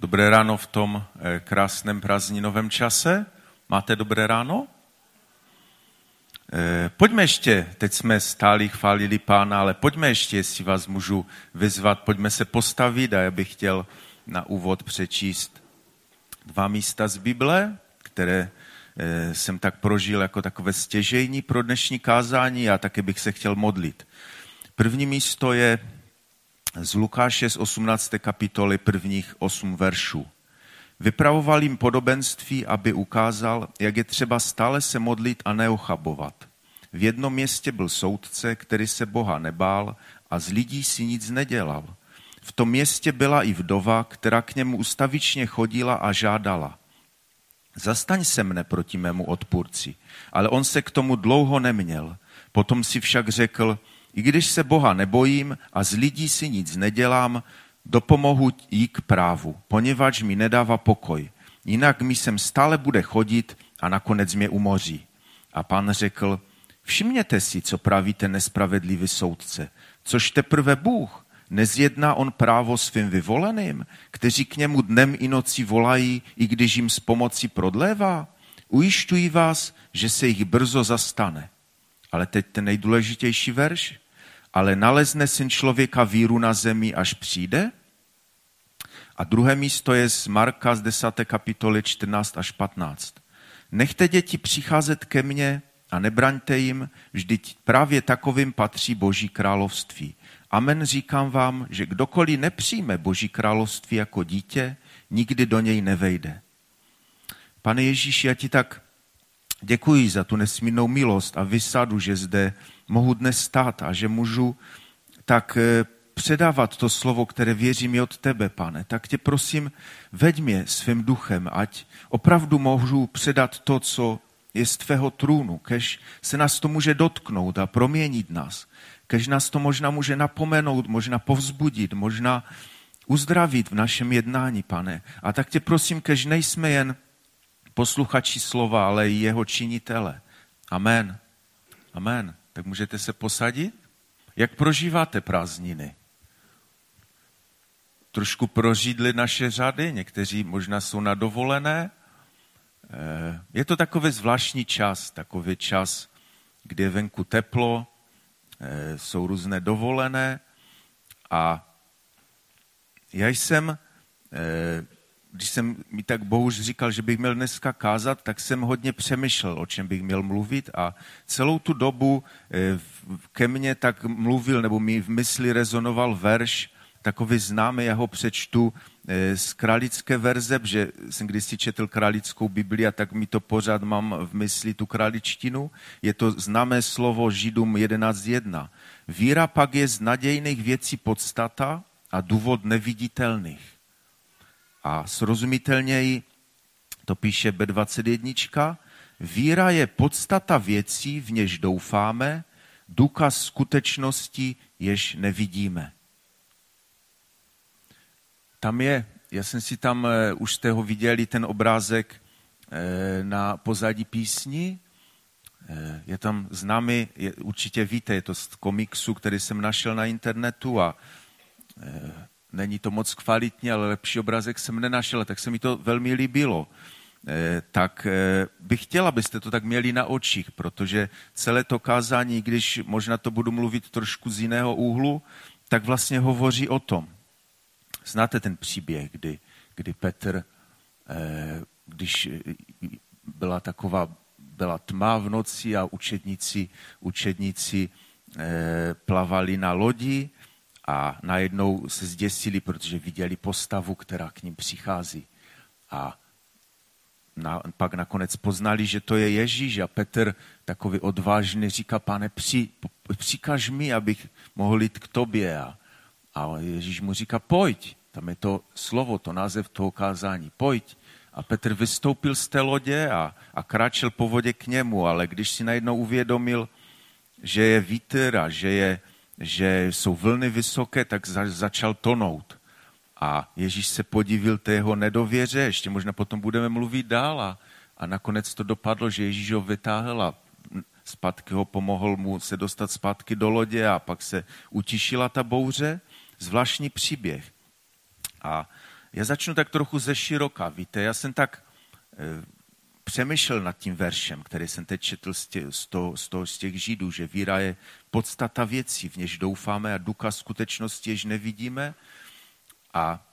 Dobré ráno v tom eh, krásném prázdninovém čase. Máte dobré ráno? Eh, pojďme ještě, teď jsme stáli, chválili pána, ale pojďme ještě, jestli vás můžu vyzvat, pojďme se postavit a já bych chtěl na úvod přečíst dva místa z Bible, které eh, jsem tak prožil jako takové stěžejní pro dnešní kázání a také bych se chtěl modlit. První místo je z Lukáše z 18. kapitoly prvních 8 veršů. Vypravoval jim podobenství, aby ukázal, jak je třeba stále se modlit a neochabovat. V jednom městě byl soudce, který se Boha nebál a z lidí si nic nedělal. V tom městě byla i vdova, která k němu ustavičně chodila a žádala. Zastaň se mne proti mému odpůrci. Ale on se k tomu dlouho neměl. Potom si však řekl, i když se Boha nebojím a z lidí si nic nedělám, dopomohu jí k právu, poněvadž mi nedává pokoj. Jinak mi sem stále bude chodit a nakonec mě umoří. A pan řekl, všimněte si, co pravíte nespravedlivý soudce, což teprve Bůh, nezjedná on právo svým vyvoleným, kteří k němu dnem i nocí volají, i když jim s pomocí prodlévá? Ujišťuji vás, že se jich brzo zastane. Ale teď ten nejdůležitější verš. Ale nalezne syn člověka víru na zemi, až přijde? A druhé místo je z Marka z 10. kapitoly 14 až 15. Nechte děti přicházet ke mně a nebraňte jim, vždyť právě takovým patří Boží království. Amen říkám vám, že kdokoliv nepřijme Boží království jako dítě, nikdy do něj nevejde. Pane Ježíši, já ti tak Děkuji za tu nesmírnou milost a vysadu, že zde mohu dnes stát a že můžu tak eh, předávat to slovo, které věřím i od tebe, pane. Tak tě prosím, veď mě svým duchem, ať opravdu můžu předat to, co je z tvého trůnu, kež se nás to může dotknout a proměnit nás, kež nás to možná může napomenout, možná povzbudit, možná uzdravit v našem jednání, pane. A tak tě prosím, kež nejsme jen posluchači slova, ale i jeho činitele. Amen. Amen. Tak můžete se posadit? Jak prožíváte prázdniny? Trošku prožídli naše řady, někteří možná jsou na dovolené. Eh, je to takový zvláštní čas, takový čas, kdy je venku teplo, eh, jsou různé dovolené a já jsem eh, když jsem mi tak Bohuž říkal, že bych měl dneska kázat, tak jsem hodně přemýšlel, o čem bych měl mluvit a celou tu dobu eh, ke mně tak mluvil, nebo mi v mysli rezonoval verš, takový známý, já ho přečtu eh, z králické verze, že jsem kdysi četl králickou Bibli a tak mi to pořád mám v mysli tu králičtinu. Je to známé slovo Židům 11.1. Víra pak je z nadějných věcí podstata a důvod neviditelných. A srozumitelněji to píše B21. Víra je podstata věcí, v něž doufáme, důkaz skutečnosti, jež nevidíme. Tam je, já jsem si tam, eh, už jste ho viděli, ten obrázek eh, na pozadí písni, eh, je tam známý, je, určitě víte, je to z komiksu, který jsem našel na internetu a Není to moc kvalitní, ale lepší obrazek jsem nenašel, tak se mi to velmi líbilo. Eh, tak eh, bych chtěl, abyste to tak měli na očích, protože celé to kázání, když možná to budu mluvit trošku z jiného úhlu, tak vlastně hovoří o tom. Znáte ten příběh, kdy, kdy Petr, eh, když byla taková, byla tma v noci a učedníci, učedníci plavali na lodi a najednou se zděsili, protože viděli postavu, která k ním přichází. A na, pak nakonec poznali, že to je Ježíš a Petr takový odvážný říká, pane, při, přikaž mi, abych mohl jít k tobě. A, a Ježíš mu říká, pojď. Tam je to slovo, to název toho kázání, pojď. A Petr vystoupil z té lodě a, a kráčel po vodě k němu, ale když si najednou uvědomil, že je vítr a že je že jsou vlny vysoké, tak za, začal tonout. A Ježíš se podivil té jeho nedověře, ještě možná potom budeme mluvit dál a, a nakonec to dopadlo, že Ježíš ho vytáhl a zpátky ho pomohl mu se dostat zpátky do lodě a pak se utišila ta bouře. Zvláštní příběh. A já začnu tak trochu ze široka, víte, já jsem tak e, přemýšlel nad tím veršem, který jsem teď četl z, tě, z, toho, z, toho, z těch židů, že víra je podstata věcí, v něž doufáme a ducha skutečnosti, jež nevidíme. A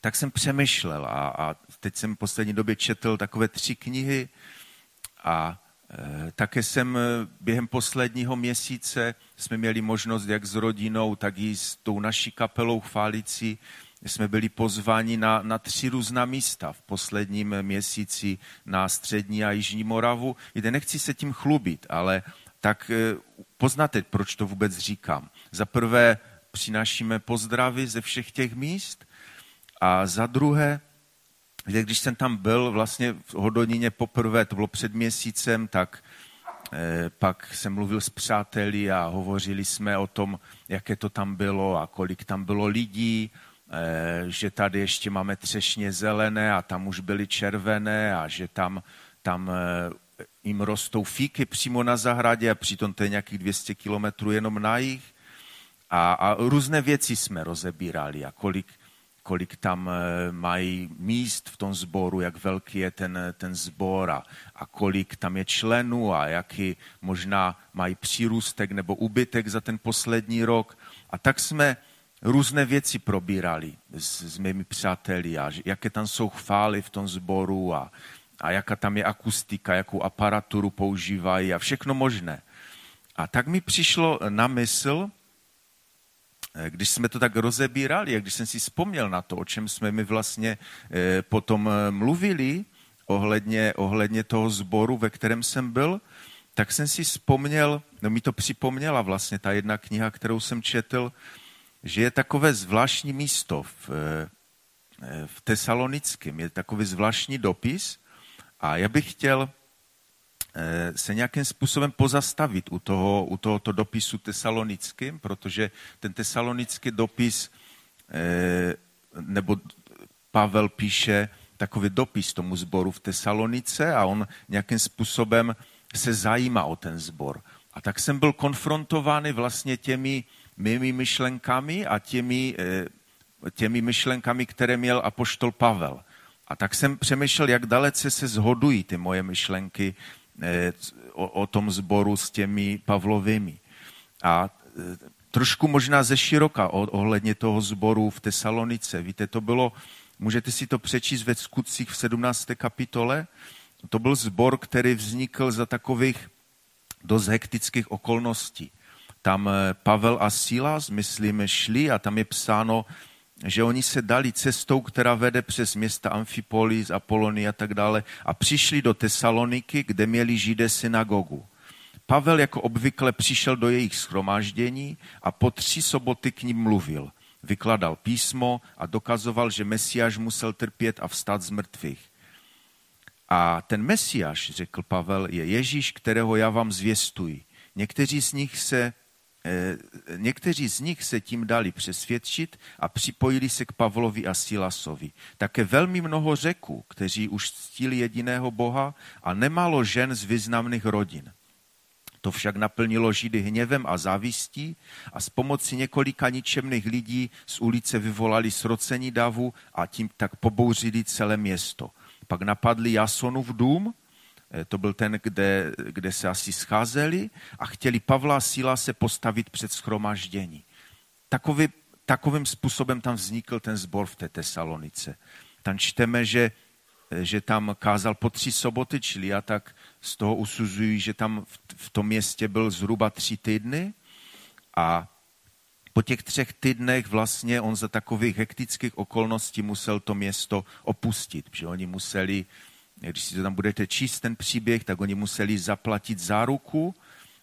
tak jsem přemýšlel a, a teď jsem v poslední době četl takové tři knihy a e, také jsem e, během posledního měsíce jsme měli možnost jak s rodinou, tak i s tou naší kapelou chválicí jsme byli pozváni na, na tři různá místa v posledním měsíci na střední a jižní Moravu. Víte, nechci se tím chlubit, ale tak e, poznáte, proč to vůbec říkám. Za prvé přinášíme pozdravy ze všech těch míst a za druhé, když jsem tam byl vlastně v Hodoníně poprvé, to bylo před měsícem, tak eh, pak jsem mluvil s přáteli a hovořili jsme o tom, jaké to tam bylo a kolik tam bylo lidí, eh, že tady ještě máme třešně zelené a tam už byly červené a že tam, tam eh, jim rostou fíky přímo na zahradě a přitom to je nějakých 200 kilometrů jenom na jich. A, a různé věci jsme rozebírali a kolik, kolik tam eh, mají míst v tom sboru, jak velký je ten, ten sbor a, a kolik tam je členů a jaký možná mají přírůstek nebo ubytek za ten poslední rok. A tak jsme různé věci probírali s, s mými přáteli a jaké tam jsou chvály v tom sboru a, a jaká tam je akustika, jakou aparaturu používají a všechno možné. A tak mi přišlo na mysl, Eh, když jsme to tak rozebírali, a když jsem si vzpomněl na to, o čem jsme mi vlastně eh, potom eh, mluvili, ohledně, ohledně toho sboru, ve kterém jsem byl, tak jsem si vzpomněl, no mi to připomněla vlastně ta jedna kniha, kterou jsem četl, že je takové zvláštní místo v, v Tesalonickém, je takový zvláštní dopis a já bych chtěl Eh, se nějakým způsobem pozastavit u, toho, u tohoto dopisu tesalonickým, protože ten tesalonický dopis, eh, nebo Pavel píše takový dopis tomu sboru v Tesalonice a on nějakým způsobem se zajímá o ten sbor. A tak jsem byl konfrontovaný vlastně těmi mými myšlenkami a těmi, eh, těmi myšlenkami, které měl apoštol Pavel. A tak jsem přemýšlel, jak dalece se zhodují ty moje myšlenky Eh, o, o tom zboru s těmi Pavlovými. A eh, trošku možná ze široka ohledně toho zboru v Tesalonice. Víte, to bylo, můžete si to přečíst ve skutcích v 17. kapitole, to byl zbor, který vznikl za takových dost hektických okolností. Tam eh, Pavel a Silas, myslím, šli a tam je psáno, že oni se dali cestou, která vede přes města Amfipolis, Apolony a tak dále a přišli do Tesaloniky, kde měli židé synagogu. Pavel jako obvykle přišel do jejich schromáždění a po tři soboty k ním mluvil. Vykladal písmo a dokazoval, že Mesiáš musel trpět a vstát z mrtvých. A ten Mesiáš, řekl Pavel, je Ježíš, kterého já vám zvěstuji. Někteří z nich se někteří z nich se tím dali přesvědčit a připojili se k Pavlovi a Silasovi. Také velmi mnoho řeků, kteří už ctili jediného Boha a nemálo žen z významných rodin. To však naplnilo Židy hněvem a závistí a s pomocí několika ničemných lidí z ulice vyvolali srocení davu a tím tak pobouřili celé město. Pak napadli Jasonův dům, Eh, to byl ten, kde, kde se asi scházeli a chtěli Pavla a Síla se postavit před schromaždění. Takový, takovým způsobem tam vznikl ten zbor v té Tesalonice. Tam čteme, že, eh, že tam kázal po tři soboty, čili já tak z toho usuzuji, že tam v, v tom městě byl zhruba tři týdny a po těch třech týdnech vlastně on za takových hektických okolností musel to město opustit, protože oni museli když si to tam budete číst, ten příběh, tak oni museli zaplatit záruku,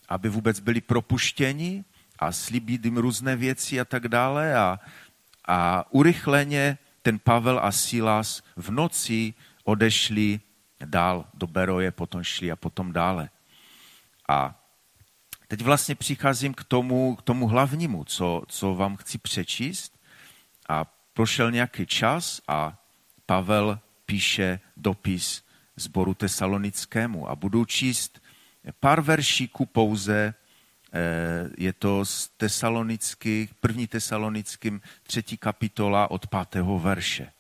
aby vůbec byli propuštěni a slíbit jim různé věci a tak dále. A, a urychleně ten Pavel a Silas v noci odešli dál do Beroje, potom šli a potom dále. A teď vlastně přicházím k tomu, k tomu hlavnímu, co, co vám chci přečíst. A prošel nějaký čas a Pavel píše dopis zboru tesalonickému a budu číst pár veršíků pouze je to z tesalonických, první tesalonickým třetí kapitola od pátého verše.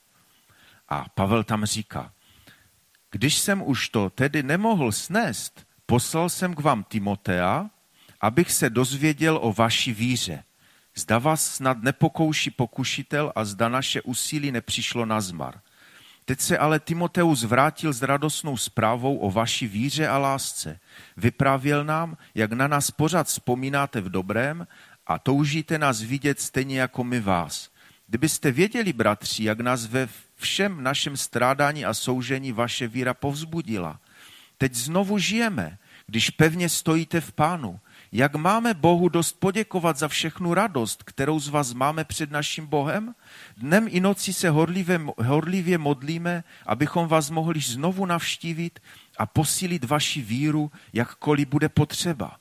A Pavel tam říká, když jsem už to tedy nemohl snést, poslal jsem k vám Timotea, abych se dozvěděl o vaší víře. Zda vás snad nepokouší pokušitel a zda naše úsilí nepřišlo na zmar. Teď se ale Timoteus vrátil s radostnou zprávou o vaší víře a lásce. Vyprávěl nám, jak na nás pořád vzpomínáte v dobrém a toužíte nás vidět stejně jako my vás. Kdybyste věděli, bratři, jak nás ve všem našem strádání a soužení vaše víra povzbudila. Teď znovu žijeme, když pevně stojíte v pánu. Jak máme Bohu dost poděkovat za všechnu radost, kterou z vás máme před naším Bohem? Dnem i noci se horlivě, horlivě modlíme, abychom vás mohli znovu navštívit a posílit vaši víru, jakkoliv bude potřeba.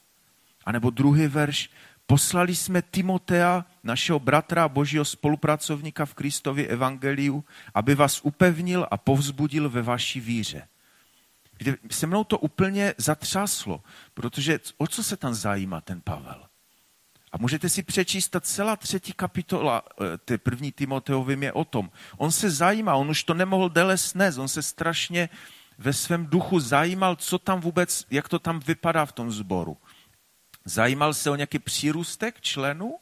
A nebo druhý verš, Poslali jsme Timotea, našeho bratra božího spolupracovníka v Kristově evangeliu, aby vás upevnil a povzbudil ve vaší víře. Kde se mnou to úplně zatřáslo, protože o co se tam zajímá ten Pavel? A můžete si přečíst, ta celá třetí kapitola eh, té první Timoteovým je o tom. On se zajímá, on už to nemohl déle snést, on se strašně ve svém duchu zajímal, co tam vůbec, jak to tam vypadá v tom sboru. Zajímal se o nějaký přírůstek členů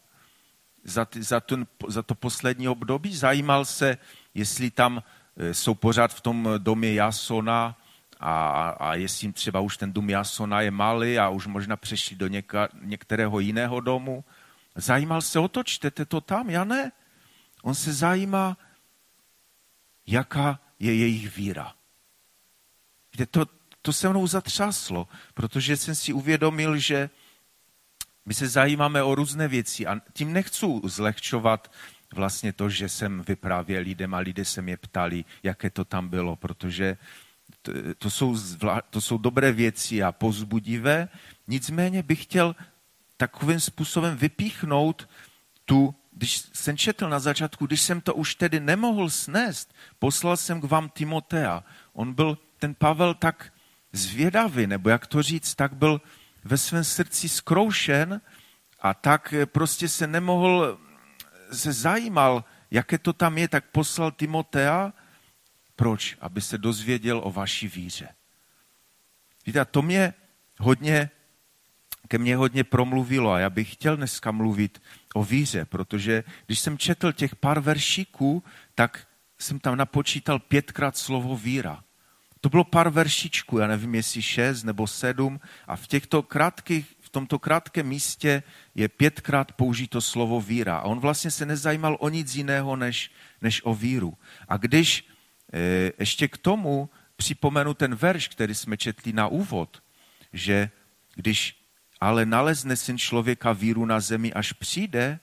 za, ty, za, ten, za to poslední období? Zajímal se, jestli tam e, jsou pořád v tom domě Jasona a, a jestli třeba už ten dům Jasona je malý a už možná přešli do něka, některého jiného domu. Zajímal se o to, čtete to tam? Já ne. On se zajímá, jaká je jejich víra. Kde to, to se mnou zatřáslo, protože jsem si uvědomil, že my se zajímáme o různé věci a tím nechci zlehčovat vlastně to, že jsem vyprávěl lidem a lidé se mě ptali, jaké to tam bylo, protože to, to, jsou, zvla, to jsou dobré věci a pozbudivé. Nicméně bych chtěl takovým způsobem vypíchnout tu, když jsem četl na začátku, když jsem to už tedy nemohl snést, poslal jsem k vám Timotea. On byl, ten Pavel, tak zvědavý, nebo jak to říct, tak byl ve svém srdci skroušen a tak prostě se nemohl, se zajímal, jaké to tam je, tak poslal Timotea. Proč? Aby se dozvěděl o vaší víře. Víte, to mě hodně, ke mně hodně promluvilo a já bych chtěl dneska mluvit o víře, protože když jsem četl těch pár veršíků, tak jsem tam napočítal pětkrát slovo víra. To bylo pár veršičků, já nevím, jestli šest nebo sedm, a v těchto krátkých, v tomto krátkém místě je pětkrát použito slovo víra. A on vlastně se nezajímal o nic jiného, než, než o víru. A když ještě k tomu připomenu ten verš, který jsme četli na úvod, že když ale nalezne syn člověka víru na zemi, až přijde,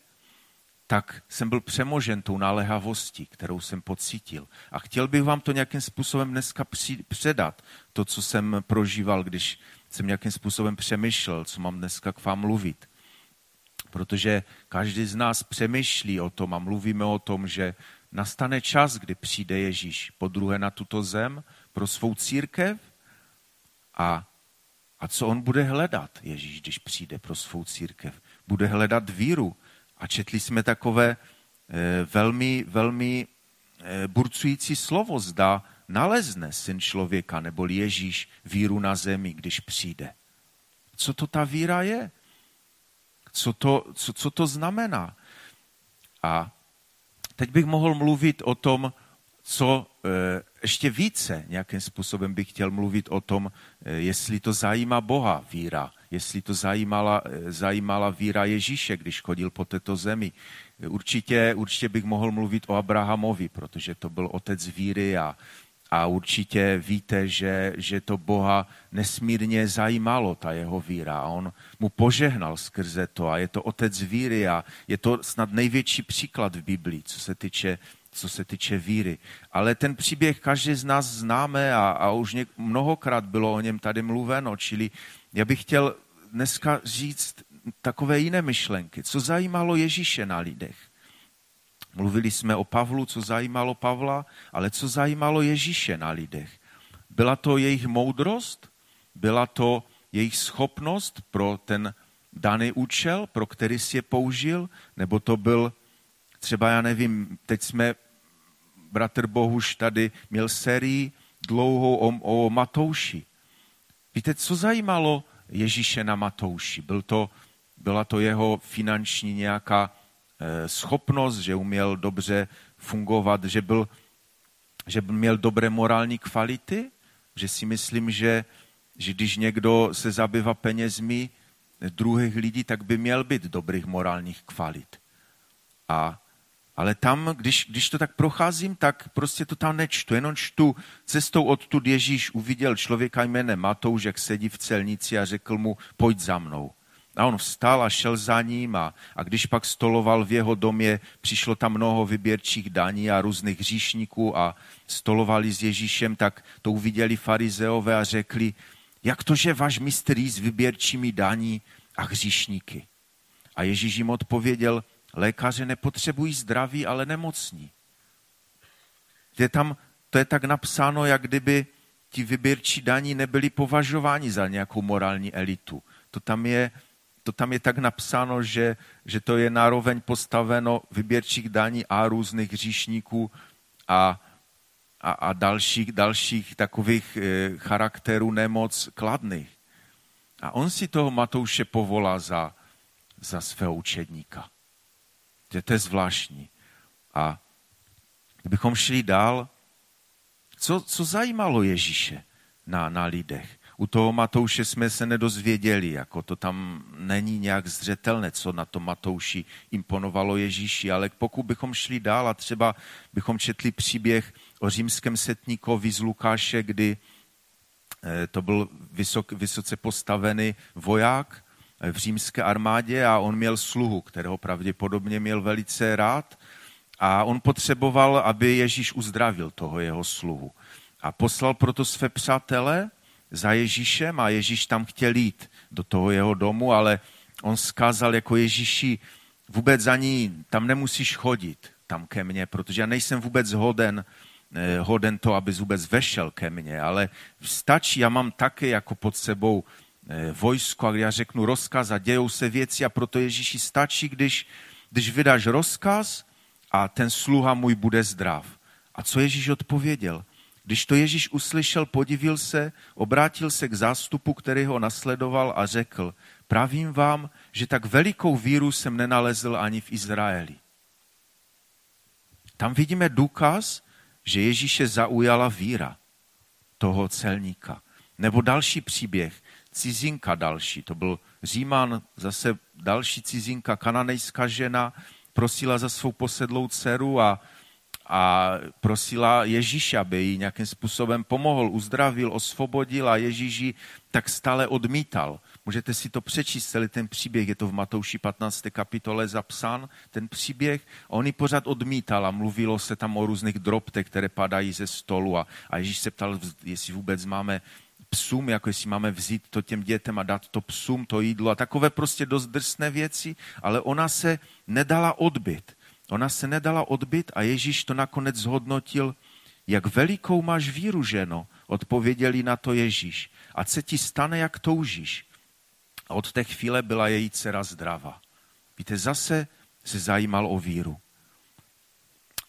tak jsem byl přemožen tou naléhavostí, kterou jsem pocítil. A chtěl bych vám to nějakým způsobem dneska předat, to, co jsem prožíval, když jsem nějakým způsobem přemýšlel, co mám dneska k vám mluvit. Protože každý z nás přemýšlí o tom a mluvíme o tom, že nastane čas, kdy přijde Ježíš po druhé na tuto zem pro svou církev a, a co on bude hledat, Ježíš, když přijde pro svou církev? Bude hledat víru, a četli jsme takové eh, velmi, velmi eh, burcující slovo, zda nalezne syn člověka nebo Ježíš víru na zemi, když přijde. Co to ta víra je? Co to, co, co to znamená? A teď bych mohl mluvit o tom, co e, ještě více nějakým způsobem bych chtěl mluvit o tom, e, jestli to zajímá Boha víra jestli to zajímala, zajímala víra Ježíše, když chodil po této zemi. Určitě, určitě bych mohl mluvit o Abrahamovi, protože to byl otec víry a, a určitě víte, že, že to Boha nesmírně zajímalo, ta jeho víra. A on mu požehnal skrze to a je to otec víry a je to snad největší příklad v Biblii, co se týče co se týče víry. Ale ten příběh každý z nás známe a, a už něk, mnohokrát bylo o něm tady mluveno, čili já bych chtěl dneska říct takové jiné myšlenky. Co zajímalo Ježíše na lidech? Mluvili jsme o Pavlu, co zajímalo Pavla, ale co zajímalo Ježíše na lidech? Byla to jejich moudrost? Byla to jejich schopnost pro ten daný účel, pro který si je použil, nebo to byl třeba, já nevím, teď jsme, bratr Bohuš tady měl sérii dlouhou o, o Matouši. Víte, co zajímalo Ježíše na Matouši? Byl to, byla to jeho finanční nějaká schopnost, že uměl dobře fungovat, že, byl, že měl dobré morální kvality? Že si myslím, že, že když někdo se zabývá penězmi druhých lidí, tak by měl být dobrých morálních kvalit. A ale tam, když, když to tak procházím, tak prostě to tam nečtu. Jenom čtu cestou odtud Ježíš uviděl člověka jménem Matouš, jak sedí v celnici a řekl mu, pojď za mnou. A on vstal a šel za ním a, a když pak stoloval v jeho domě, přišlo tam mnoho vyběrčích daní a různých hříšníků a stolovali s Ježíšem, tak to uviděli farizeové a řekli, jak to, že váš mistr s vyběrčími daní a hříšníky. A Ježíš jim odpověděl, Lékaře nepotřebují zdraví, ale nemocní. Je tam, to je tak napsáno, jak kdyby ti vyběrčí daní nebyli považováni za nějakou morální elitu. To tam je, to tam je tak napsáno, že, že to je nároveň postaveno vyběrčích daní a různých hříšníků a, a, a dalších, dalších takových e, charakterů nemoc kladných. A on si toho Matouše povolá za, za svého učedníka. Že to je zvláštní. A kdybychom šli dál, co, co zajímalo Ježíše na, na lidech? U toho Matouše jsme se nedozvěděli, jako to tam není nějak zřetelné, co na to Matouši imponovalo Ježíši, ale pokud bychom šli dál a třeba bychom četli příběh o římském setníkovi z Lukáše, kdy eh, to byl vysok, vysoce postavený voják, v římské armádě a on měl sluhu, kterého pravděpodobně měl velice rád a on potřeboval, aby Ježíš uzdravil toho jeho sluhu. A poslal proto své přátele za Ježíšem a Ježíš tam chtěl jít do toho jeho domu, ale on skázal jako Ježíši, vůbec za ní tam nemusíš chodit tam ke mně, protože já nejsem vůbec hoden, eh, hoden to, aby vůbec vešel ke mně, ale stačí, já mám také jako pod sebou Eh, vojsko a já řeknu rozkaz a dějou se věci a proto Ježíši stačí, když, když vydáš rozkaz a ten sluha můj bude zdrav. A co Ježíš odpověděl? Když to Ježíš uslyšel, podivil se, obrátil se k zástupu, který ho nasledoval a řekl, pravím vám, že tak velikou víru jsem nenalezl ani v Izraeli. Tam vidíme důkaz, že Ježíše zaujala víra toho celníka. Nebo další příběh, cizinka další. To byl Říman, zase další cizinka, kananejská žena, prosila za svou posedlou dceru a, a prosila Ježíše, aby jí nějakým způsobem pomohl, uzdravil, osvobodil a Ježíši tak stále odmítal. Můžete si to přečíst, celý ten příběh, je to v Matouši 15. kapitole zapsán, ten příběh. On ji pořád odmítal a mluvilo se tam o různých drobtech, které padají ze stolu a, a Ježíš se ptal, jestli vůbec máme psům, jako jestli máme vzít to těm dětem a dát to psům, to jídlo a takové prostě dost drsné věci, ale ona se nedala odbyt. Ona se nedala odbyt a Ježíš to nakonec zhodnotil, jak velikou máš víru, ženo, odpověděli na to Ježíš. A se ti stane, jak toužíš. A od té chvíle byla její dcera zdravá. Víte, zase se zajímal o víru.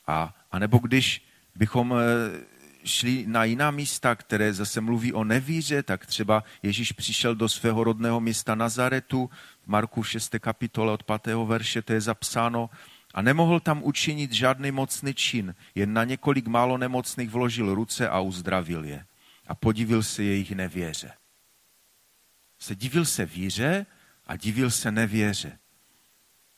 A, a nebo když bychom eh, šli na jiná místa, které zase mluví o nevíře, tak třeba Ježíš přišel do svého rodného města Nazaretu, v Marku 6. kapitole od 5. verše, to je zapsáno, a nemohl tam učinit žádný mocný čin, jen na několik málo nemocných vložil ruce a uzdravil je. A podivil se jejich nevěře. Se divil se víře a divil se nevěře.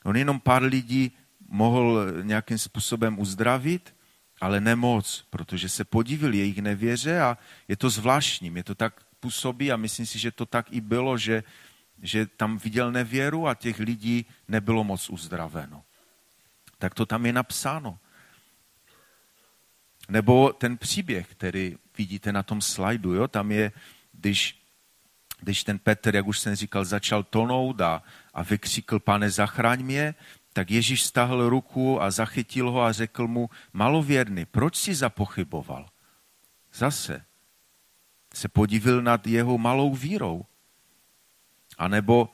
On jenom pár lidí mohl nějakým způsobem uzdravit, ale nemoc, protože se podivil jejich nevěře a je to zvláštní, je to tak působí a myslím si, že to tak i bylo, že, že tam viděl nevěru a těch lidí nebylo moc uzdraveno. Tak to tam je napsáno. Nebo ten příběh, který vidíte na tom slajdu, jo? tam je, když, když ten Petr, jak už jsem říkal, začal tonout a, a vykřikl, pane, zachraň mě, tak Ježíš stáhl ruku a zachytil ho a řekl mu, malověrný, proč si zapochyboval? Zase se podivil nad jeho malou vírou. A nebo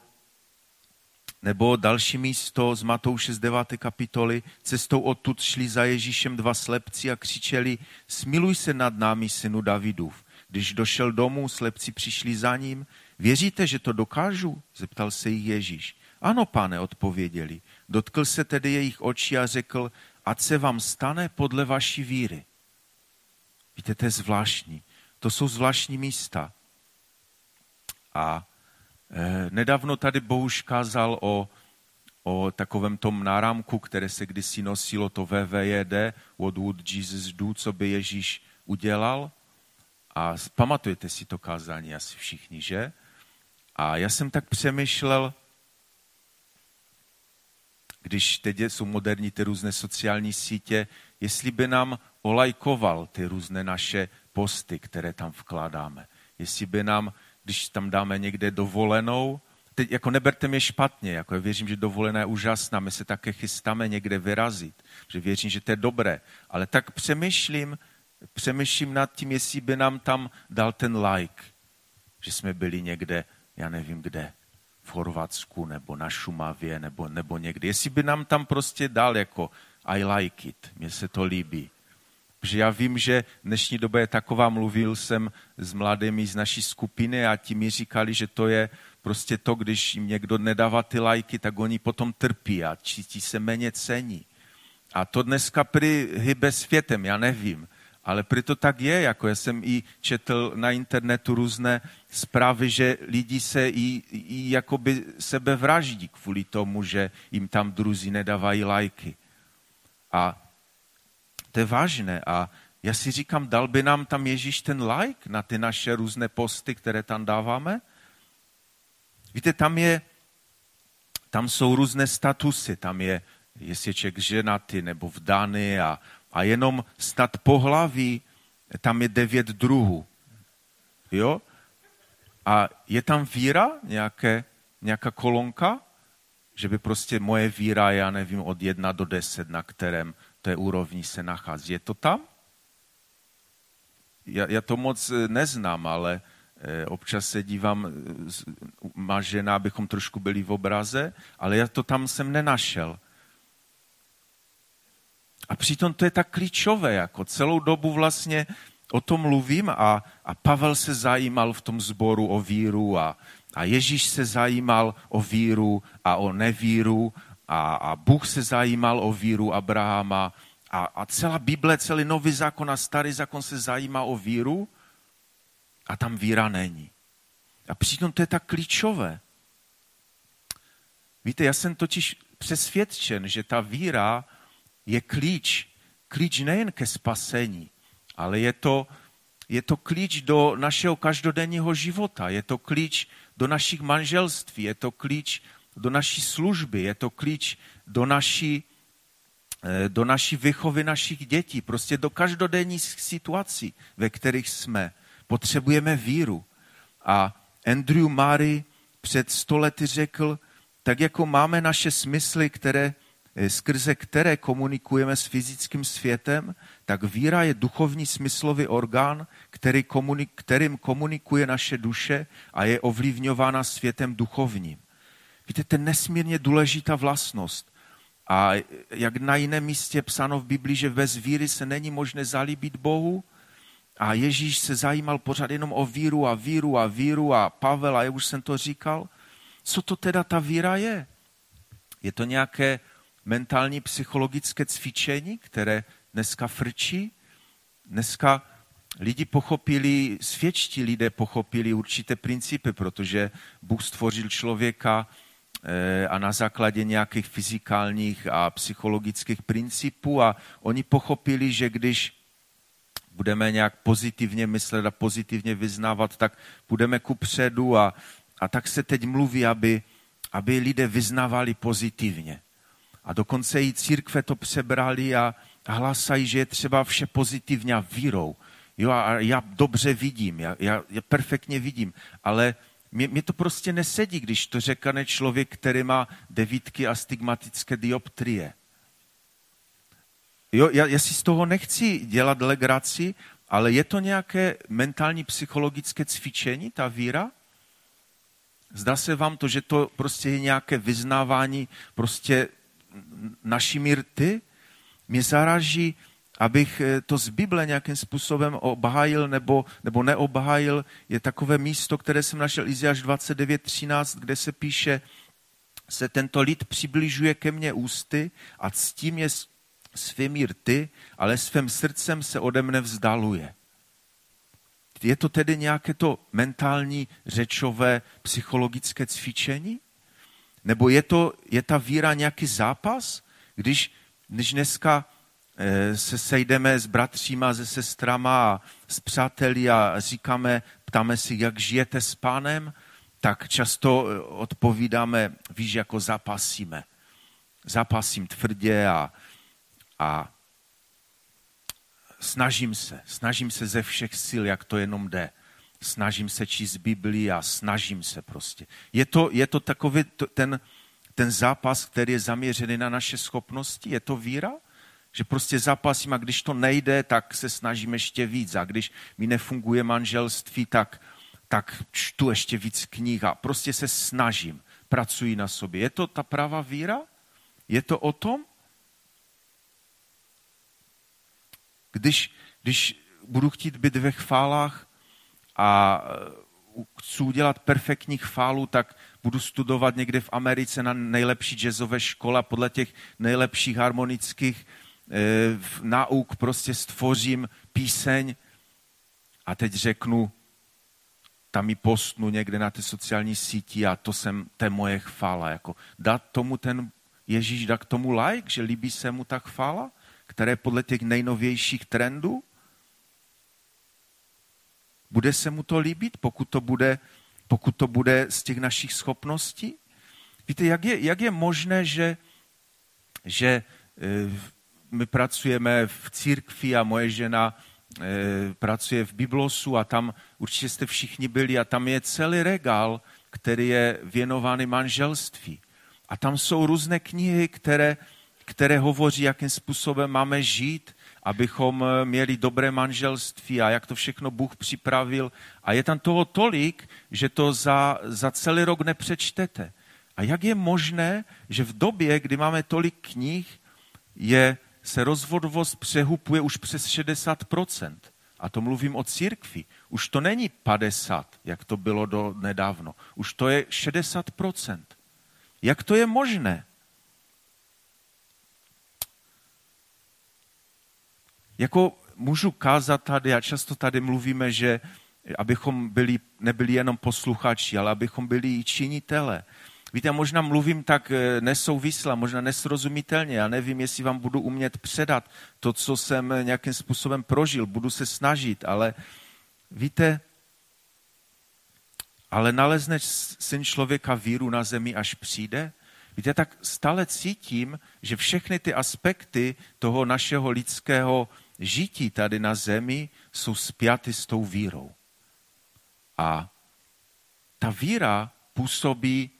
Nebo další místo z Matouše z 9. kapitoly. Cestou odtud šli za Ježíšem dva slepci a křičeli, smiluj se nad námi, synu Davidův. Když došel domů, slepci přišli za ním. Věříte, že to dokážu? Zeptal se jich Ježíš. Ano, pane, odpověděli. Dotkl se tedy jejich očí a řekl, ať se vám stane podle vaší víry. Víte, to je zvláštní. To jsou zvláštní místa. A nedávno tady Bohuž kázal o, o takovém tom náramku, které se kdysi nosilo, to VVJD, What would Jesus do, co by Ježíš udělal. A pamatujete si to kázání asi všichni, že? A já jsem tak přemýšlel, když teď jsou moderní ty různé sociální sítě, jestli by nám olajkoval ty různé naše posty, které tam vkládáme. Jestli by nám, když tam dáme někde dovolenou, teď jako neberte mě špatně, jako já věřím, že dovolená je úžasná, my se také chystáme někde vyrazit, že věřím, že to je dobré, ale tak přemýšlím, přemýšlím nad tím, jestli by nám tam dal ten like, že jsme byli někde, já nevím kde, v Chorvatsku nebo na Šumavě nebo, nebo někdy. Jestli by nám tam prostě dal jako I like it, mně se to líbí. Protože já vím, že dnešní doba je taková, mluvil jsem s mladými z naší skupiny a ti mi říkali, že to je prostě to, když jim někdo nedává ty lajky, tak oni potom trpí a cítí se méně cení. A to dneska prý hybe světem, já nevím. Ale proto tak je, jako já jsem i četl na internetu různé zprávy, že lidi se i, i jakoby sebe vraždí kvůli tomu, že jim tam druzí nedávají lajky. A to je vážné. A já si říkám, dal by nám tam Ježíš ten like na ty naše různé posty, které tam dáváme? Víte, tam je, tam jsou různé statusy, tam je, jestli je člověk ženatý nebo vdaný a, a jenom snad pohlaví, tam je devět druhů. Jo? A je tam víra, nějaké, nějaká kolonka, že by prostě moje víra, já nevím, od jedna do deset, na kterém té úrovni se nachází. Je to tam? Já, já to moc eh, neznám, ale eh, občas se dívám, eh, má žena, abychom trošku byli v obraze, ale já to tam jsem nenašel. A přitom to je tak klíčové, jako celou dobu vlastně o tom mluvím a, a Pavel se zajímal v tom sboru o víru a, a Ježíš se zajímal o víru a o nevíru a, a Bůh se zajímal o víru Abrahama a, a celá Bible, celý nový zákon a starý zákon se zajímá o víru a tam víra není. A přitom to je tak klíčové. Víte, já jsem totiž přesvědčen, že ta víra je klíč. Klíč nejen ke spasení, ale je to, je to klíč do našeho každodenního života, je to klíč do našich manželství, je to klíč do naší služby, je to klíč do naší, eh, do naší vychovy našich dětí, prostě do každodenních situací, ve kterých jsme. Potřebujeme víru. A Andrew Murray před stolety řekl, tak jako máme naše smysly, které Eh, skrze které komunikujeme s fyzickým světem, tak víra je duchovní smyslový orgán, který komunik, kterým komunikuje naše duše a je ovlivňována světem duchovním. Víte, to je nesmírně důležitá vlastnost. A jak na jiném místě psáno v Biblii, že bez víry se není možné zalíbit Bohu, a Ježíš se zajímal pořád jenom o víru a víru a víru a Pavel, a já už jsem to říkal, co to teda ta víra je? Je to nějaké mentální psychologické cvičení, které dneska frčí. Dneska lidi pochopili, svědčtí lidé pochopili určité principy, protože Bůh stvořil člověka a na základě nějakých fyzikálních a psychologických principů a oni pochopili, že když budeme nějak pozitivně myslet a pozitivně vyznávat, tak budeme ku předu a, a tak se teď mluví, aby, aby lidé vyznávali pozitivně. A dokonce i církve to přebrali a hlasají, že je třeba vše pozitivně a vírou. Jo, a já dobře vidím, já, já, já perfektně vidím, ale mě, mě to prostě nesedí, když to řekne člověk, který má devítky a stigmatické dioptrie. Jo, já, já si z toho nechci dělat legraci, ale je to nějaké mentální psychologické cvičení, ta víra? Zdá se vám to, že to prostě je nějaké vyznávání prostě naší mírty? Mě zaráží, abych eh, to z Bible nějakým způsobem obhájil nebo, nebo neobhájil, je takové místo, které jsem našel Iziáš 29.13, kde se píše, se tento lid přibližuje ke mně ústy a ctím je svými rty, ale svým srdcem se ode mne vzdaluje. Je to tedy nějaké to mentální, řečové, psychologické cvičení? Nebo je, to, je ta víra nějaký zápas? Když, když dneska se sejdeme s bratříma, se sestrama s přáteli a říkáme, ptáme si, jak žijete s pánem, tak často eh, odpovídáme, víš, jako zapasíme. Zapasím tvrdě a, a snažím se, snažím se ze všech sil, jak to jenom jde. Snažím se číst Biblii a snažím se prostě. Je to, je to takový ten, ten zápas, který je zaměřený na naše schopnosti? Je to víra? Že prostě zápasím a když to nejde, tak se snažím ještě víc. A když mi nefunguje manželství, tak, tak čtu ještě víc knih a prostě se snažím, pracuji na sobě. Je to ta pravá víra? Je to o tom? Když, když budu chtít být ve chválách a uh, chci udělat perfektní chválu, tak budu studovat někde v Americe na nejlepší jazzové škole podle těch nejlepších harmonických nauk prostě stvořím píseň a teď řeknu, tam ji postnu někde na ty sociální síti a to, jsem, to je moje chvála. Jako dát tomu ten Ježíš, dá k tomu like, že líbí se mu ta chvála? které podle těch nejnovějších trendů bude se mu to líbit, pokud to bude, pokud to bude z těch našich schopností? Víte, jak je, jak je možné, že, že eh, my pracujeme v církvi a moje žena eh, pracuje v Biblosu a tam určitě jste všichni byli a tam je celý regál, který je věnovaný manželství. A tam jsou různé knihy, které které hovoří, jakým způsobem máme žít, abychom eh, měli dobré manželství a jak to všechno Bůh připravil. A je tam toho tolik, že to za, za celý rok nepřečtete. A jak je možné, že v době, kdy máme tolik knih, je, se rozvodovost přehupuje už přes 60%. A to mluvím o církvi. Už to není 50, jak to bylo do nedávno. Už to je 60%. Jak to je možné? jako můžu kázat tady a často tady mluvíme, že abychom byli, nebyli jenom posluchači, ale abychom byli i činitele. Víte, možná mluvím tak eh, nesouvisle, možná nesrozumitelně. Já nevím, jestli vám budu umět předat to, co jsem nějakým způsobem prožil. Budu se snažit, ale víte, ale nalezne syn člověka víru na zemi, až přijde? Víte, tak stále cítím, že všechny ty aspekty toho našeho lidského žití tady na zemi jsou spjaty s tou vírou. A ta víra působí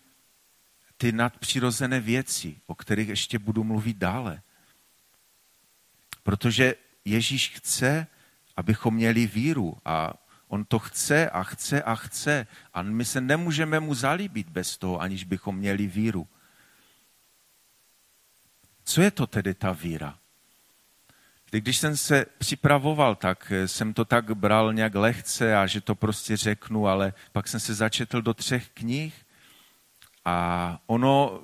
ty nadpřirozené věci, o kterých ještě budu mluvit dále. Protože Ježíš chce, abychom měli víru a on to chce a chce a chce a my se nemůžeme mu zalíbit bez toho, aniž bychom měli víru. Co je to tedy ta víra? Když jsem se připravoval, tak jsem to tak bral nějak lehce a že to prostě řeknu, ale pak jsem se začetl do třech knih a ono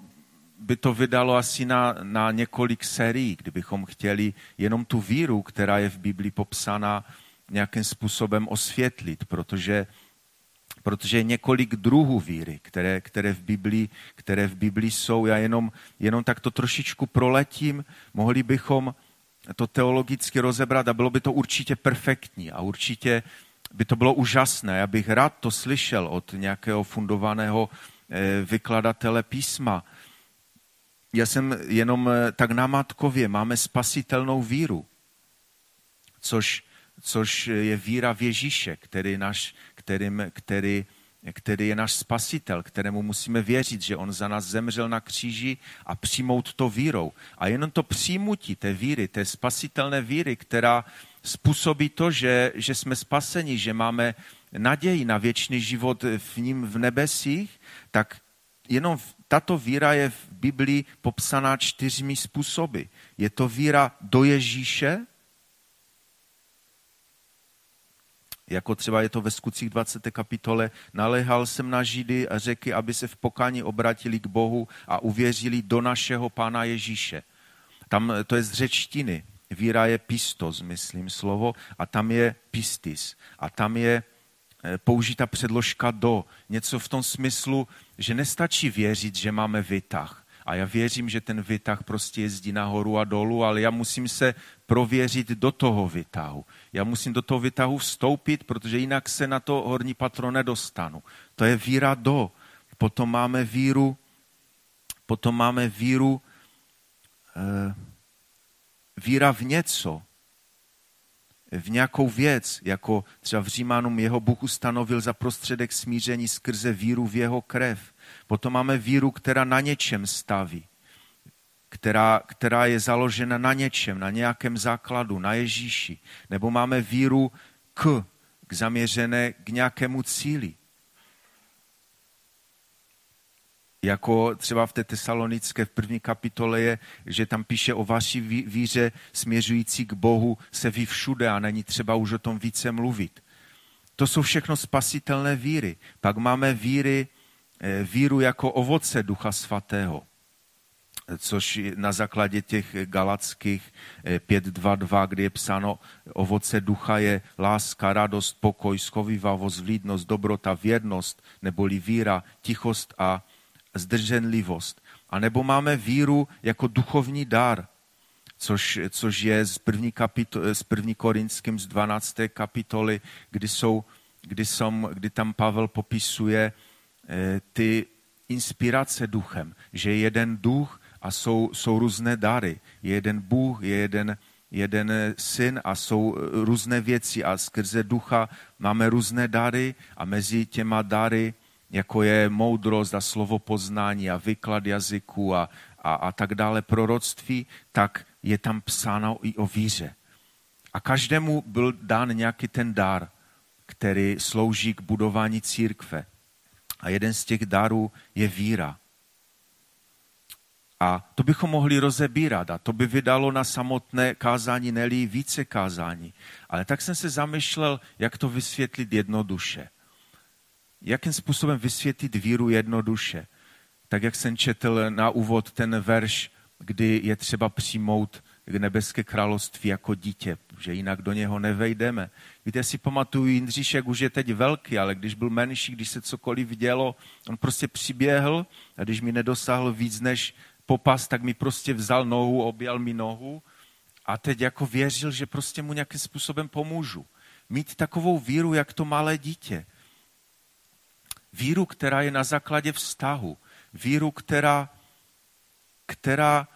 by to vydalo asi na, na několik sérií, kdybychom chtěli jenom tu víru, která je v Biblii popsaná, nějakým způsobem osvětlit, protože, protože je několik druhů víry, které, které, v Biblii, které v Biblii jsou. Já jenom, jenom tak to trošičku proletím. Mohli bychom to teologicky rozebrat a bylo by to určitě perfektní a určitě by to bylo úžasné. Já bych rád to slyšel od nějakého fundovaného vykladatele písma. Já jsem jenom eh, tak namátkově, máme spasitelnou víru, což, což je víra v Ježíše, který, naš, kterým, který který je náš spasitel, kterému musíme věřit, že on za nás zemřel na kříži a přijmout to vírou. A jenom to přijmutí té víry, té spasitelné víry, která, způsobí to, že, že jsme spaseni, že máme naději na věčný život v ním v nebesích, tak jenom tato víra je v Biblii popsaná čtyřmi způsoby. Je to víra do Ježíše, jako třeba je to ve skutcích 20. kapitole, naléhal jsem na Židy a řeky, aby se v pokání obratili k Bohu a uvěřili do našeho Pána Ježíše. Tam to je z řečtiny. Víra je pistos, myslím slovo, a tam je pistis. A tam je eh, použita předložka do. Něco v tom smyslu, že nestačí věřit, že máme vytah. A já věřím, že ten vytah prostě jezdí nahoru a dolů, ale já musím se prověřit do toho vytahu. Já musím do toho vytahu vstoupit, protože jinak se na to horní patro nedostanu. To je víra do. Potom máme víru, potom máme víru, eh, víra v něco, v nějakou věc, jako třeba v Římanům jeho Bůh ustanovil za prostředek smíření skrze víru v jeho krev. Potom máme víru, která na něčem staví, která, která je založena na něčem, na nějakém základu, na Ježíši. Nebo máme víru k, k zaměřené k nějakému cíli. Jako třeba v té tesalonické v první kapitole je, že tam píše o vaší víře směřující k Bohu se ví všude a není třeba už o tom více mluvit. To jsou všechno spasitelné víry. Pak máme víry, eh, víru jako ovoce Ducha Svatého, což na základě těch galackých 5.2.2, eh, kdy je psáno, ovoce ducha je láska, radost, pokoj, schovivavost, vlídnost, dobrota, věrnost, neboli víra, tichost a zdrženlivost. A nebo máme víru jako duchovní dar, což, což je z první, kapito, z první korinským z 12. kapitoly, kdy, jsou, kdy, jsou, kdy tam Pavel popisuje eh, ty inspirace duchem, že je jeden duch a jsou, jsou různé dary. Je jeden Bůh, je jeden, jeden syn a jsou různé věci a skrze ducha máme různé dary a mezi těma dary jako je moudrost a slovo poznání a vyklad jazyku a, a, a tak dále, proroctví, tak je tam psáno i o víře. A každému byl dán nějaký ten dar, který slouží k budování církve. A jeden z těch darů je víra. A to bychom mohli rozebírat a to by vydalo na samotné kázání, neli více kázání. Ale tak jsem se zamýšlel, jak to vysvětlit jednoduše jakým způsobem vysvětlit víru jednoduše. Tak jak jsem četl na úvod ten verš, kdy je třeba přijmout nebeské království jako dítě, že jinak do něho nevejdeme. Víte, si pamatuju, Jindříšek už je teď velký, ale když byl menší, když se cokoliv dělo, on prostě přiběhl a když mi nedosáhl víc než popas, tak mi prostě vzal nohu, objal mi nohu a teď jako věřil, že prostě mu nějakým způsobem pomůžu. Mít takovou víru, jak to malé dítě. Víru, která je na základě vztahu. Víru, která, která,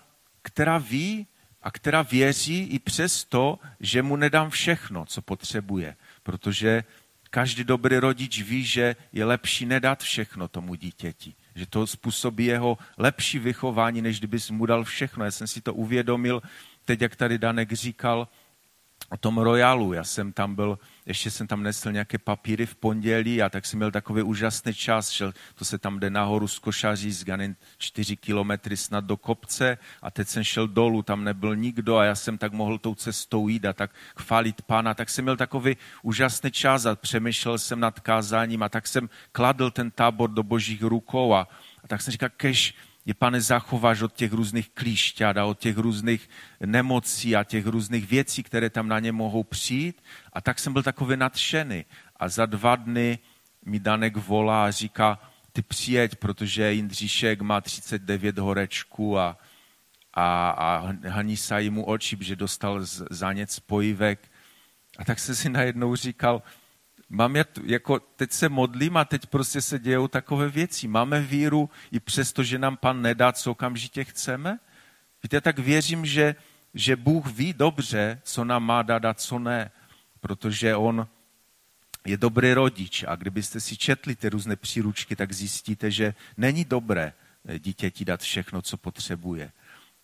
která ví a která věří i přesto, že mu nedám všechno, co potřebuje. Protože každý dobrý rodič ví, že je lepší nedat všechno tomu dítěti. Že to způsobí jeho lepší vychování, než kdyby mu dal všechno. Já jsem si to uvědomil, teď jak tady Danek říkal, o tom royalu. Já jsem tam byl, ještě jsem tam nesl nějaké papíry v pondělí a tak jsem měl takový úžasný čas, šel, to se tam jde nahoru z Košaří, z Ganin 4 kilometry snad do kopce a teď jsem šel dolů, tam nebyl nikdo a já jsem tak mohl tou cestou jít a tak chválit pána. Tak jsem měl takový úžasný čas a přemýšlel jsem nad kázáním a tak jsem kladl ten tábor do božích rukou a, a tak jsem říkal, kež je, pane, zachováš od těch různých klíšťat a od těch různých nemocí a těch různých věcí, které tam na ně mohou přijít. A tak jsem byl takový nadšený. A za dva dny mi Danek volá a říká, ty přijeď, protože Jindříšek má 39 horečku a, a, a haní se mu oči, že dostal zánět spojivek. A tak jsem si najednou říkal, mám jet, jako teď se modlím a teď prostě se dějou takové věci. Máme víru i přesto, že nám pan nedá, co okamžitě chceme? Víte, tak věřím, že, že Bůh ví dobře, co nám má dát a co ne, protože on je dobrý rodič a kdybyste si četli ty různé příručky, tak zjistíte, že není dobré dítěti dát všechno, co potřebuje.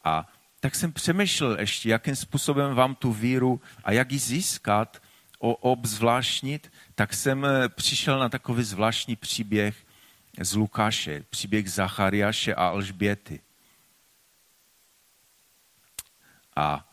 A tak jsem přemýšlel ještě, jakým způsobem vám tu víru a jak ji získat, obzvláštnit, tak jsem eh, přišel na takový zvláštní příběh z Lukáše, příběh Zachariáše a Alžběty. A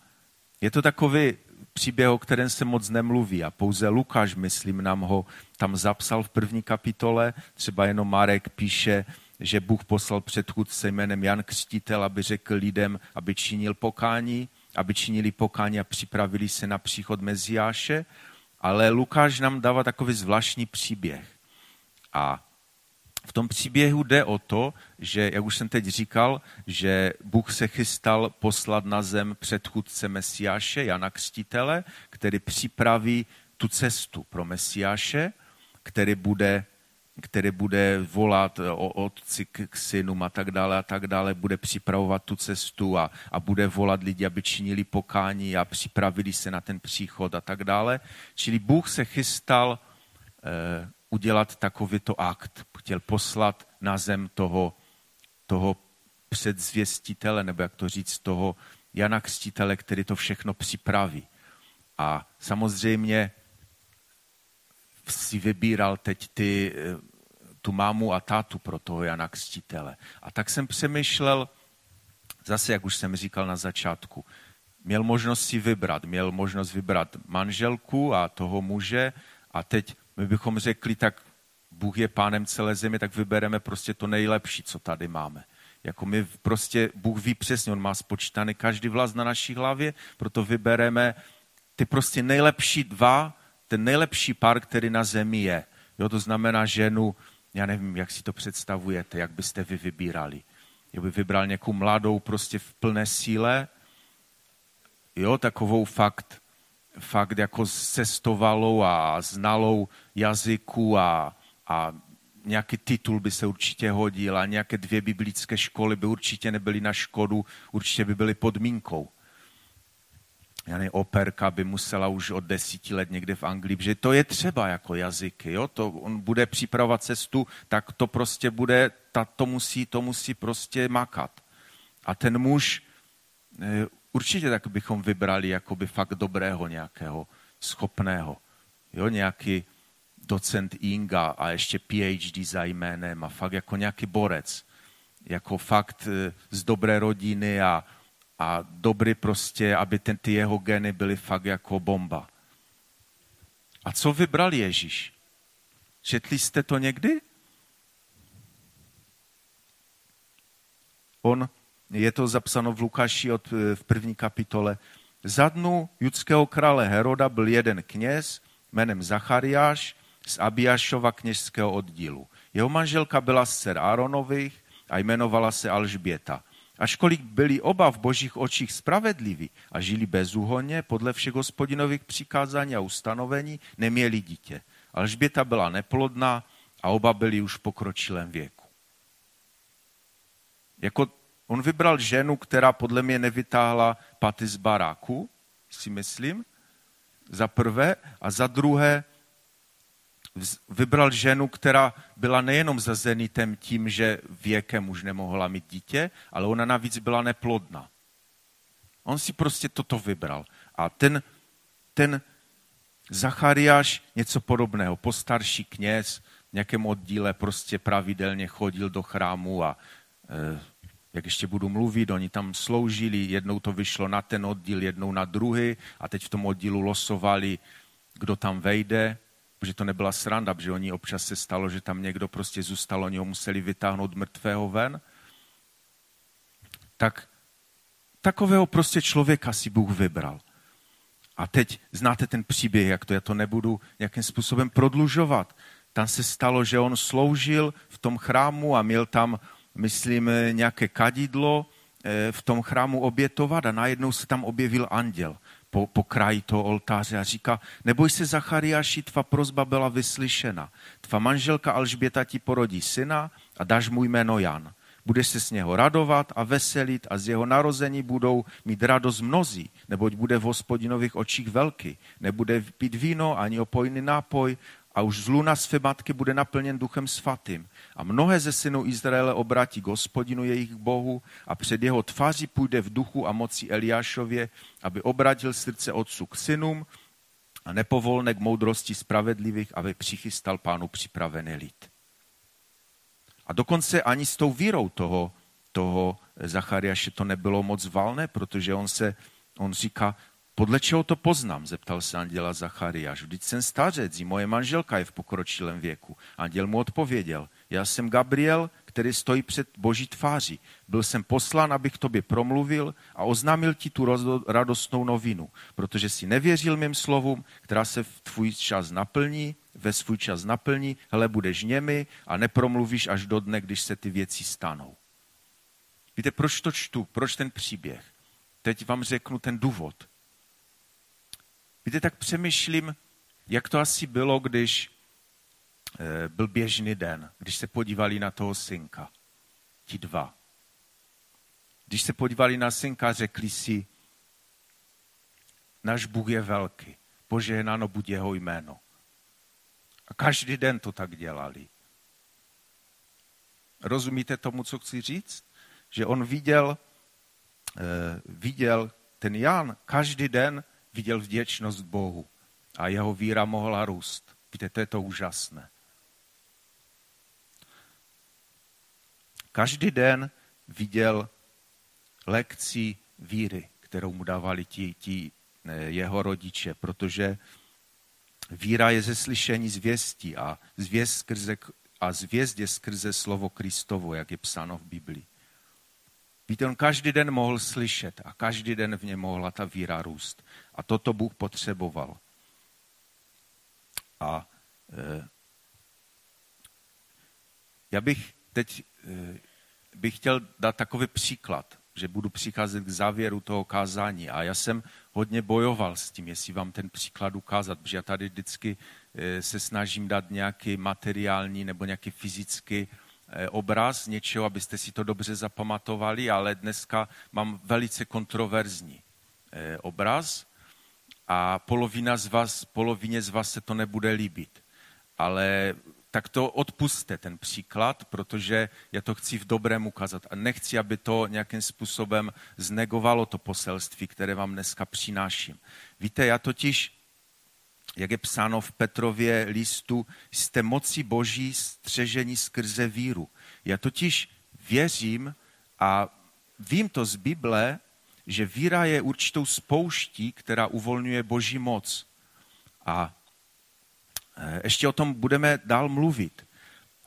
je to takový příběh, o kterém se moc nemluví a pouze Lukáš, myslím, nám ho tam zapsal v první kapitole. Třeba jenom Marek píše, že Bůh poslal předchůdce jménem Jan Křtitel, aby řekl lidem, aby činil pokání, aby činili pokání a připravili se na příchod Meziáše. Ale Lukáš nám dává takový zvláštní příběh. A v tom příběhu jde o to, že, jak už jsem teď říkal, že Bůh se chystal poslat na zem předchůdce Mesiáše, Jana Křtitele, který připraví tu cestu pro Mesiáše, který bude, který bude volat o otci k synům a tak dále a tak dále, bude připravovat tu cestu a, a bude volat lidi, aby činili pokání a připravili se na ten příchod a tak dále. Čili Bůh se chystal eh, udělat takovýto akt. Chtěl poslat na zem toho, toho předzvěstitele, nebo jak to říct, toho Jana Křtitele, který to všechno připraví. A samozřejmě si vybíral teď ty, tu mámu a tátu pro toho Jana Křtitele. A tak jsem přemýšlel, zase, jak už jsem říkal na začátku, měl možnost si vybrat. Měl možnost vybrat manželku a toho muže a teď my bychom řekli, tak Bůh je pánem celé země, tak vybereme prostě to nejlepší, co tady máme. Jako my prostě, Bůh ví přesně, on má spočítaný každý vlast na naší hlavě, proto vybereme ty prostě nejlepší dva, ten nejlepší pár, který na zemi je. Jo, to znamená ženu, já nevím, jak si to představujete, jak byste vy vybírali. Jo, by vybral nějakou mladou prostě v plné síle, jo, takovou fakt fakt jako cestovalou a znalou jazyku a, a nějaký titul by se určitě hodil a nějaké dvě biblické školy by určitě nebyly na škodu, určitě by byly podmínkou. Já operka by musela už od desíti let někde v Anglii, že to je třeba jako jazyky, jo? To, on bude připravovat cestu, tak to prostě bude, ta, to, musí, to musí prostě makat. A ten muž eh, určitě tak bychom vybrali jakoby fakt dobrého nějakého, schopného. Jo, nějaký docent Inga a ještě PhD za jménem a fakt jako nějaký borec. Jako fakt e, z dobré rodiny a, a dobrý prostě, aby ten, ty jeho geny byly fakt jako bomba. A co vybral Ježíš? Četli jste to někdy? On je to zapsáno v Lukáši od, eh, v první kapitole. Za dnu judského krále Heroda byl jeden kněz jménem Zachariáš z Abiášova kněžského oddílu. Jeho manželka byla z dcer Áronových a jmenovala se Alžběta. Ačkoliv byli oba v božích očích spravedliví a žili bezúhonně podle všech hospodinových přikázání a ustanovení, neměli dítě. Alžběta byla neplodná a oba byli už v pokročilém věku. Jako On vybral ženu, která podle mě nevytáhla paty z baráku, si myslím, za prvé, a za druhé vybral ženu, která byla nejenom za zenitem tím, že věkem už nemohla mít dítě, ale ona navíc byla neplodná. On si prostě toto vybral. A ten, ten Zachariáš něco podobného, postarší kněz, v nějakém oddíle prostě pravidelně chodil do chrámu a e, jak ještě budu mluvit, oni tam sloužili, jednou to vyšlo na ten oddíl, jednou na druhý a teď v tom oddílu losovali, kdo tam vejde, protože to nebyla sranda, protože oni občas se stalo, že tam někdo prostě zůstal, oni ho museli vytáhnout mrtvého ven. Tak takového prostě člověka si Bůh vybral. A teď znáte ten příběh, jak to, já to nebudu nějakým způsobem prodlužovat. Tam se stalo, že on sloužil v tom chrámu a měl tam myslím, nějaké kadidlo eh, v tom chrámu obětovat a najednou se tam objevil anděl po, po kraji toho oltáře a říká, neboj se Zachariáši, tva prozba byla vyslyšena. Tva manželka Alžběta ti porodí syna a dáš mu jméno Jan. Budeš se s něho radovat a veselit a z jeho narození budou mít radost mnozí, neboť bude v hospodinových očích velký. Nebude pít víno ani opojný nápoj, a už z luna své matky bude naplněn duchem svatým. A mnohé ze synů Izraele obratí k hospodinu jejich bohu a před jeho tváří půjde v duchu a moci Eliášově, aby obratil srdce otců k synům a nepovolne k moudrosti spravedlivých, aby přichystal pánu připravený lid. A dokonce ani s tou vírou toho, toho Zachariáše to nebylo moc valné, protože on se, on říká, podle čeho to poznám, zeptal se anděla Zachariáš. Vždyť jsem stařec, i moje manželka je v pokročilém věku. Anděl mu odpověděl, já jsem Gabriel, který stojí před boží tváří. Byl jsem poslán, abych tobě promluvil a oznámil ti tu radostnou novinu, protože si nevěřil mým slovům, která se v tvůj čas naplní, ve svůj čas naplní, hele, budeš němi a nepromluvíš až do dne, když se ty věci stanou. Víte, proč to čtu? Proč ten příběh? Teď vám řeknu ten důvod. Víte, tak přemýšlím, jak to asi bylo, když eh, byl běžný den, když se podívali na toho synka. Ti dva. Když se podívali na synka, řekli si, náš Bůh je velký, požehnáno buď jeho jméno. A každý den to tak dělali. Rozumíte tomu, co chci říct? Že on viděl, eh, viděl ten Jan každý den viděl vděčnost Bohu a jeho víra mohla růst. Víte, to je to úžasné. Každý den viděl lekci víry, kterou mu dávali ti, ti eh, jeho rodiče, protože víra je ze slyšení zvěstí a zvěst, skrze, a zvěst je skrze slovo Kristovo, jak je psáno v Biblii. Víte, on každý den mohl slyšet a každý den v něm mohla ta víra růst. A toto Bůh potřeboval. A e, já bych teď e, bych chtěl dát takový příklad, že budu přicházet k závěru toho kázání. A já jsem hodně bojoval s tím, jestli vám ten příklad ukázat, protože já tady vždycky e, se snažím dát nějaký materiální nebo nějaký fyzický obraz něčeho, abyste si to dobře zapamatovali, ale dneska mám velice kontroverzní e, obraz a polovina z vás, polovině z vás se to nebude líbit. Ale tak to odpuste ten příklad, protože já to chci v dobrém ukázat a nechci, aby to nějakým způsobem znegovalo to poselství, které vám dneska přináším. Víte, já totiž, jak je psáno v Petrově listu, jste moci boží střežení skrze víru. Já totiž věřím a vím to z Bible, že víra je určitou spouští, která uvolňuje boží moc. A e, ještě o tom budeme dál mluvit.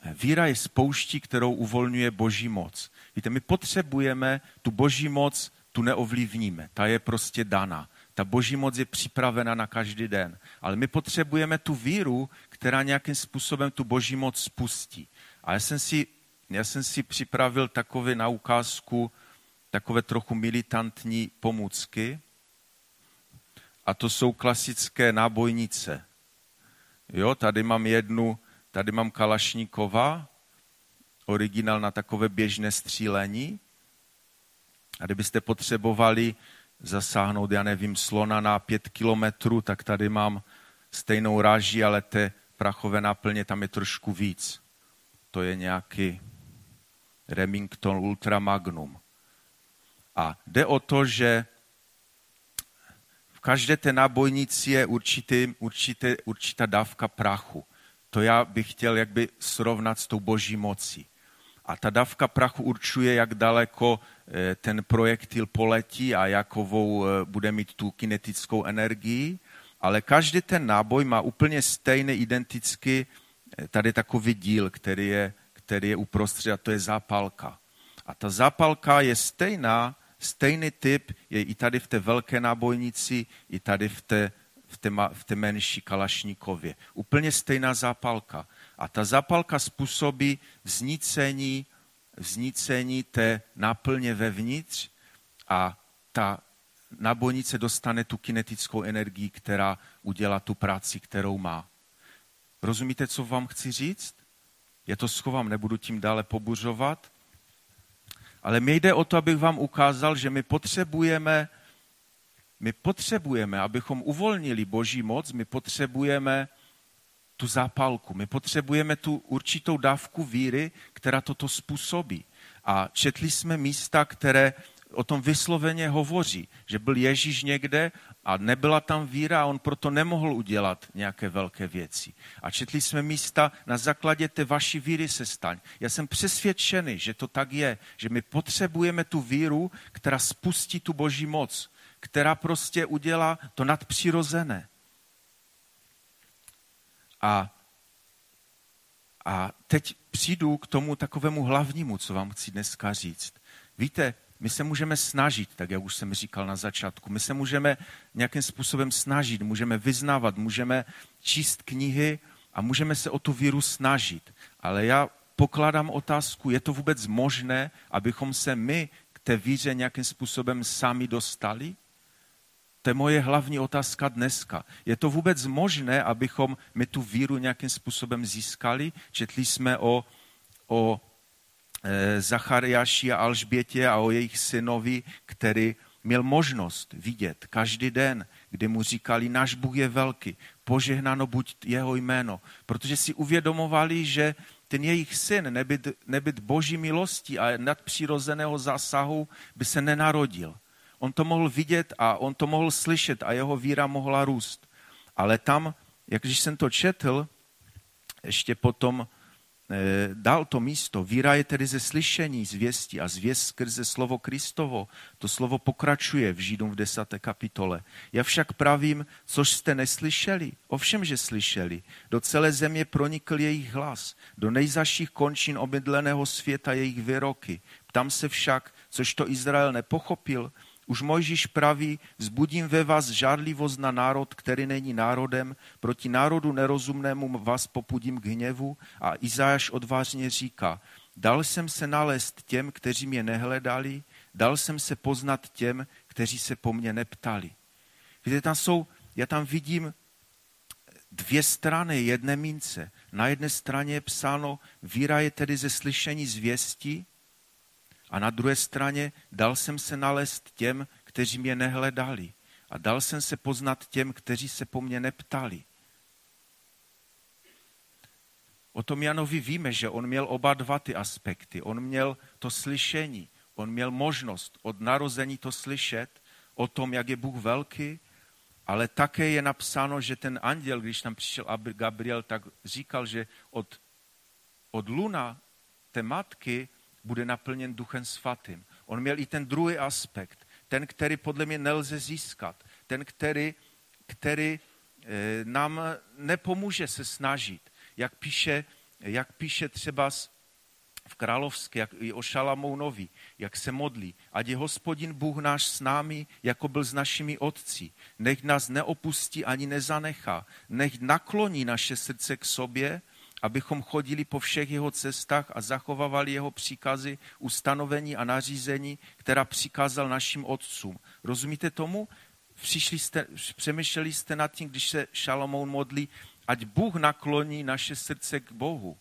Víra je spouští, kterou uvolňuje boží moc. Víte, my potřebujeme tu boží moc, tu neovlivníme. Ta je prostě daná. Ta boží moc je připravena na každý den. Ale my potřebujeme tu víru, která nějakým způsobem tu boží moc spustí. A já jsem si, já jsem si připravil takové na ukázku takové trochu militantní pomůcky. A to jsou klasické nábojnice. Jo, tady mám jednu, tady mám Kalašníkova, originál na takové běžné střílení. A kdybyste potřebovali zasáhnout, já nevím, slona na pět kilometrů, tak tady mám stejnou ráži, ale té prachové náplně tam je trošku víc. To je nějaký Remington Ultra Magnum. A jde o to, že v každé té nábojnici je určitý, určitý, určitá dávka prachu. To já bych chtěl jakby srovnat s tou boží mocí. A ta dávka prachu určuje, jak daleko eh, ten projektil poletí a jakovou eh, bude mít tu kinetickou energii, ale každý ten náboj má úplně stejný identický eh, tady takový díl, který je, který je uprostřed a to je zápalka. A ta zápalka je stejná Stejný typ je i tady v té velké nábojnici, i tady v té, v té, v té menší kalašníkově. Úplně stejná zápalka. A ta zápalka způsobí vznícení, vznícení té náplně vevnitř a ta nábojnice dostane tu kinetickou energii, která udělá tu práci, kterou má. Rozumíte, co vám chci říct? Já to schovám, nebudu tím dále pobuřovat. Ale mě jde o to, abych vám ukázal, že my potřebujeme, my potřebujeme, abychom uvolnili boží moc, my potřebujeme tu zápalku. My potřebujeme tu určitou dávku víry, která toto způsobí. A četli jsme místa, které o tom vysloveně hovoří, že byl Ježíš někde a nebyla tam víra a on proto nemohl udělat nějaké velké věci. A četli jsme místa, na základě té vaší víry se staň. Já jsem přesvědčený, že to tak je, že my potřebujeme tu víru, která spustí tu boží moc, která prostě udělá to nadpřirozené. A, a teď přijdu k tomu takovému hlavnímu, co vám chci dneska říct. Víte, my se můžeme snažit, tak jak už jsem říkal na začátku, my se můžeme nějakým způsobem snažit, můžeme vyznávat, můžeme číst knihy a můžeme se o tu víru snažit. Ale já pokládám otázku, je to vůbec možné, abychom se my k té víře nějakým způsobem sami dostali? To je moje hlavní otázka dneska. Je to vůbec možné, abychom my tu víru nějakým způsobem získali? Četli jsme o, o e, Zachariáši a Alžbětě a o jejich synovi, který měl možnost vidět každý den, kdy mu říkali, náš Bůh je velký, požehnáno buď jeho jméno, protože si uvědomovali, že ten jejich syn, nebyt, nebyt boží milostí a nadpřirozeného zásahu, by se nenarodil. On to mohl vidět a on to mohl slyšet a jeho víra mohla růst. Ale tam, jak když jsem to četl, ještě potom e, dal to místo. Víra je tedy ze slyšení zvěstí a zvěst skrze slovo Kristovo. To slovo pokračuje v Židům v desáté kapitole. Já však pravím, což jste neslyšeli. Ovšem, že slyšeli. Do celé země pronikl jejich hlas. Do nejzaších končin obydleného světa jejich výroky. Tam se však, což to Izrael nepochopil, už Mojžíš praví, vzbudím ve vás žádlivost na národ, který není národem, proti národu nerozumnému vás popudím k hněvu a Izáš odvážně říká, dal jsem se nalézt těm, kteří mě nehledali, dal jsem se poznat těm, kteří se po mně neptali. Víte, tam jsou, já tam vidím dvě strany jedné mince. Na jedné straně je psáno, víra je tedy ze slyšení zvěstí, a na druhé straně dal jsem se nalézt těm, kteří mě nehledali. A dal jsem se poznat těm, kteří se po mně neptali. O tom Janovi víme, že on měl oba dva ty aspekty. On měl to slyšení, on měl možnost od narození to slyšet o tom, jak je Bůh velký, ale také je napsáno, že ten anděl, když tam přišel Gabriel, tak říkal, že od, od luna té matky bude naplněn duchem svatým. On měl i ten druhý aspekt, ten, který podle mě nelze získat, ten, který, který eh, nám nepomůže se snažit. Jak píše, jak píše třeba v Královské, jak i o Šalamounovi, jak se modlí. Ať je hospodin Bůh náš s námi, jako byl s našimi otci. Nech nás neopustí ani nezanechá. Nech nakloní naše srdce k sobě, abychom chodili po všech jeho cestách a zachovávali jeho příkazy, ustanovení a nařízení, která přikázal našim otcům. Rozumíte tomu? Přišli jste, přemýšleli jste nad tím, když se Šalomoun modlí, ať Bůh nakloní naše srdce k Bohu.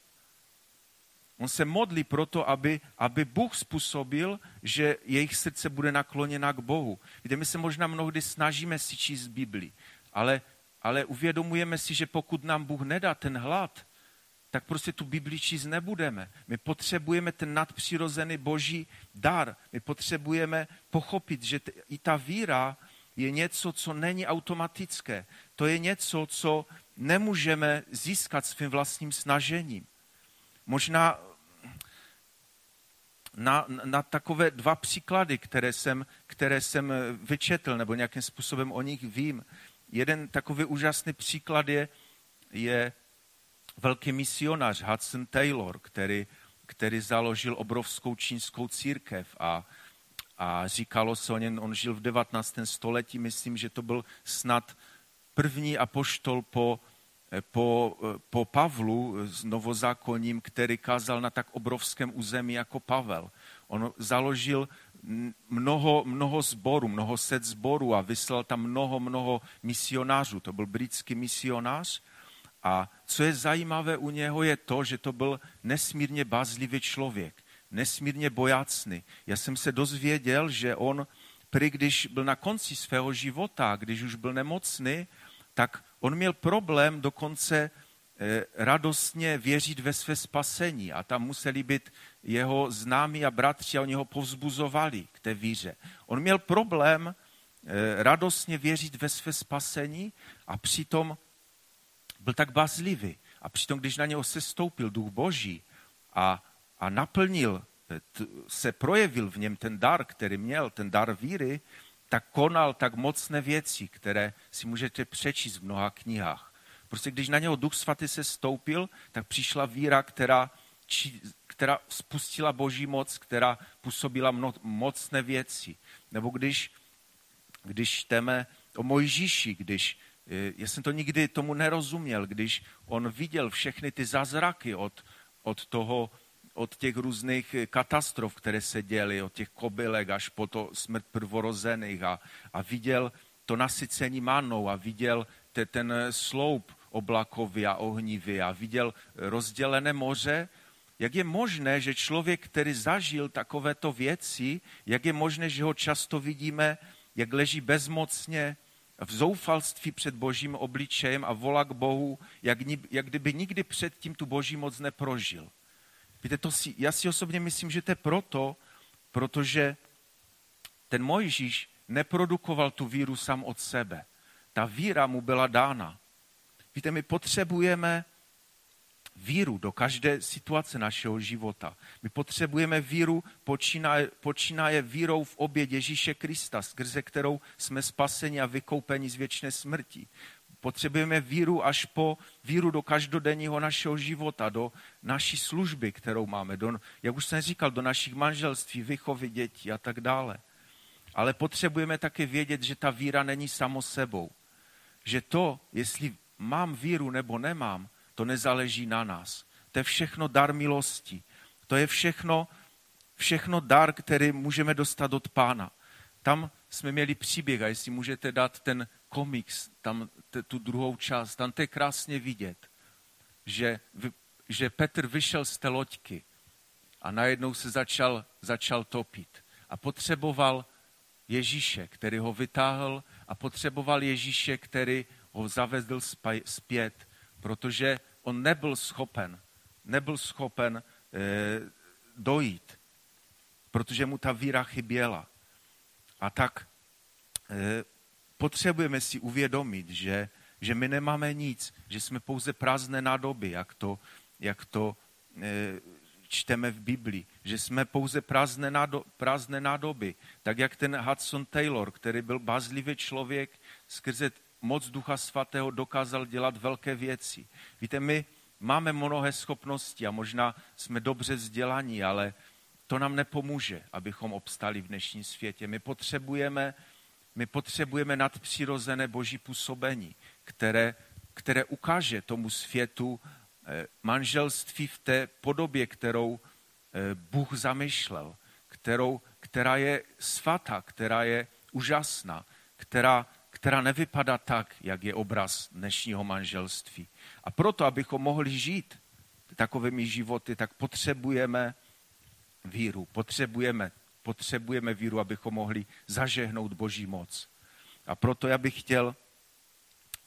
On se modlí proto, aby, aby Bůh způsobil, že jejich srdce bude nakloněna k Bohu. Víte, my se možná mnohdy snažíme si číst Bibli, ale, ale uvědomujeme si, že pokud nám Bůh nedá ten hlad, tak prostě tu Bibli číst nebudeme. My potřebujeme ten nadpřirozený boží dar. My potřebujeme pochopit, že t- i ta víra je něco, co není automatické. To je něco, co nemůžeme získat svým vlastním snažením. Možná na, na takové dva příklady, které jsem, které jsem vyčetl, nebo nějakým způsobem o nich vím. Jeden takový úžasný příklad je, je velký misionář Hudson Taylor, který, který založil obrovskou čínskou církev a, a říkalo se o něm, on žil v 19. století, myslím, že to byl snad první apoštol po, po, po Pavlu s novozákonním, který kázal na tak obrovském území jako Pavel. On založil mnoho, mnoho zborů, mnoho set zborů a vyslal tam mnoho, mnoho misionářů. To byl britský misionář a co je zajímavé u něho je to, že to byl nesmírně bázlivý člověk, nesmírně bojácný. Já jsem se dozvěděl, že on, prý když byl na konci svého života, když už byl nemocný, tak on měl problém dokonce eh, radostně věřit ve své spasení a tam museli být jeho známí a bratři a oni ho povzbuzovali k té víře. On měl problém eh, radostně věřit ve své spasení a přitom byl tak bazlivý. A přitom, když na něho se stoupil duch boží a, a naplnil, se projevil v něm ten dar, který měl, ten dar víry, tak konal tak mocné věci, které si můžete přečíst v mnoha knihách. Prostě když na něho Duch Svatý se stoupil, tak přišla víra, která, či, která spustila boží moc, která působila mno, mocné věci. Nebo když, když čteme o Mojžíši, když, já jsem to nikdy tomu nerozuměl, když on viděl všechny ty zázraky od, od toho od těch různých katastrof, které se děly, od těch kobylek až po to smrt prvorozených a, a viděl to nasycení manou a viděl te, ten sloup oblakový a ohnivý a viděl rozdělené moře, jak je možné, že člověk, který zažil takovéto věci, jak je možné, že ho často vidíme, jak leží bezmocně v zoufalství před božím obličejem a volá k Bohu, jak, jak kdyby nikdy předtím tu boží moc neprožil. Víte, to si, já si osobně myslím, že to je proto, protože ten Mojžíš neprodukoval tu víru sám od sebe. Ta víra mu byla dána. Víte, my potřebujeme víru do každé situace našeho života. My potřebujeme víru, počínaje, počínaje vírou v oběd Ježíše Krista, skrze kterou jsme spaseni a vykoupeni z věčné smrti. Potřebujeme víru až po víru do každodenního našeho života, do naší služby, kterou máme, do, jak už jsem říkal, do našich manželství, vychovy dětí a tak dále. Ale potřebujeme také vědět, že ta víra není samo sebou. Že to, jestli mám víru nebo nemám, to nezáleží na nás. To je všechno dar milosti. To je všechno, všechno dar, který můžeme dostat od pána. Tam jsme měli příběh a jestli můžete dát ten komiks, tam tu druhou část, tam to je krásně vidět, že, že Petr vyšel z té loďky a najednou se začal, začal topit a potřeboval Ježíše, který ho vytáhl a potřeboval Ježíše, který ho zavedl zpět, protože on nebyl schopen, nebyl schopen e, dojít, protože mu ta víra chyběla. A tak e, potřebujeme si uvědomit, že, že my nemáme nic, že jsme pouze prázdné nádoby, jak to, jak to e, čteme v Biblii, že jsme pouze prázdné, nádo, prázdné nádoby, tak jak ten Hudson Taylor, který byl bazlivý člověk, skrze moc Ducha Svatého dokázal dělat velké věci. Víte, my máme mnohé schopnosti a možná jsme dobře vzdělaní, ale to nám nepomůže, abychom obstali v dnešním světě. My potřebujeme my potřebujeme nadpřirozené boží působení, které, které ukáže tomu světu eh, manželství v té podobě, kterou eh, Bůh zamýšlel, kterou, která je svatá, která je úžasná, která, která nevypadá tak, jak je obraz dnešního manželství. A proto, abychom mohli žít takovými životy, tak potřebujeme víru, potřebujeme potřebujeme víru, abychom mohli zažehnout Boží moc. A proto já bych chtěl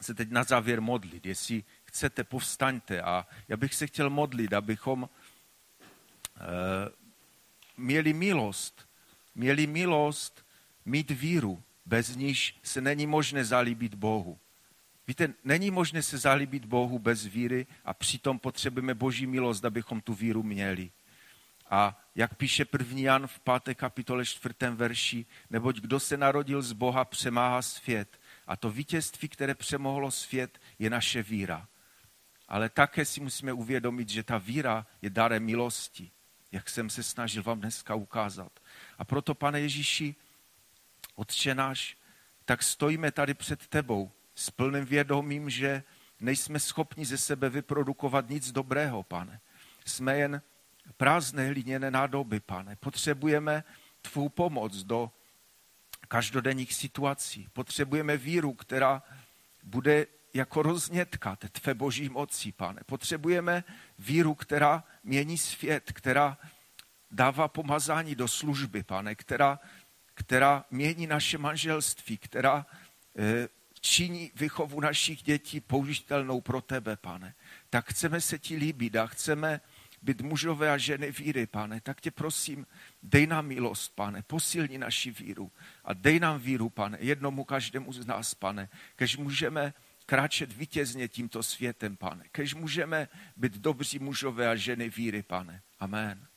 se teď na závěr modlit. Jestli chcete, povstaňte. A já bych se chtěl modlit, abychom e, měli milost. Měli milost mít víru, bez níž se není možné zalíbit Bohu. Víte, není možné se zalíbit Bohu bez víry a přitom potřebujeme Boží milost, abychom tu víru měli. A jak píše první Jan v páté kapitole čtvrtém verši, neboť kdo se narodil z Boha, přemáhá svět. A to vítězství, které přemohlo svět, je naše víra. Ale také si musíme uvědomit, že ta víra je darem milosti, jak jsem se snažil vám dneska ukázat. A proto, pane Ježíši, Otče náš, tak stojíme tady před tebou s plným vědomím, že nejsme schopni ze sebe vyprodukovat nic dobrého, pane. Jsme jen prázdné hliněné nádoby, pane. Potřebujeme tvou pomoc do každodenních situací. Potřebujeme víru, která bude jako roznětka té tvé boží moci, pane. Potřebujeme víru, která mění svět, která dává pomazání do služby, pane, která, která mění naše manželství, která e, činí vychovu našich dětí použitelnou pro tebe, pane. Tak chceme se ti líbit a chceme být mužové a ženy víry, pane. Tak tě prosím, dej nám milost, pane, posilni naši víru a dej nám víru, pane, jednomu každému z nás, pane, kež můžeme kráčet vítězně tímto světem, pane. Kež můžeme být dobří mužové a ženy víry, pane. Amen.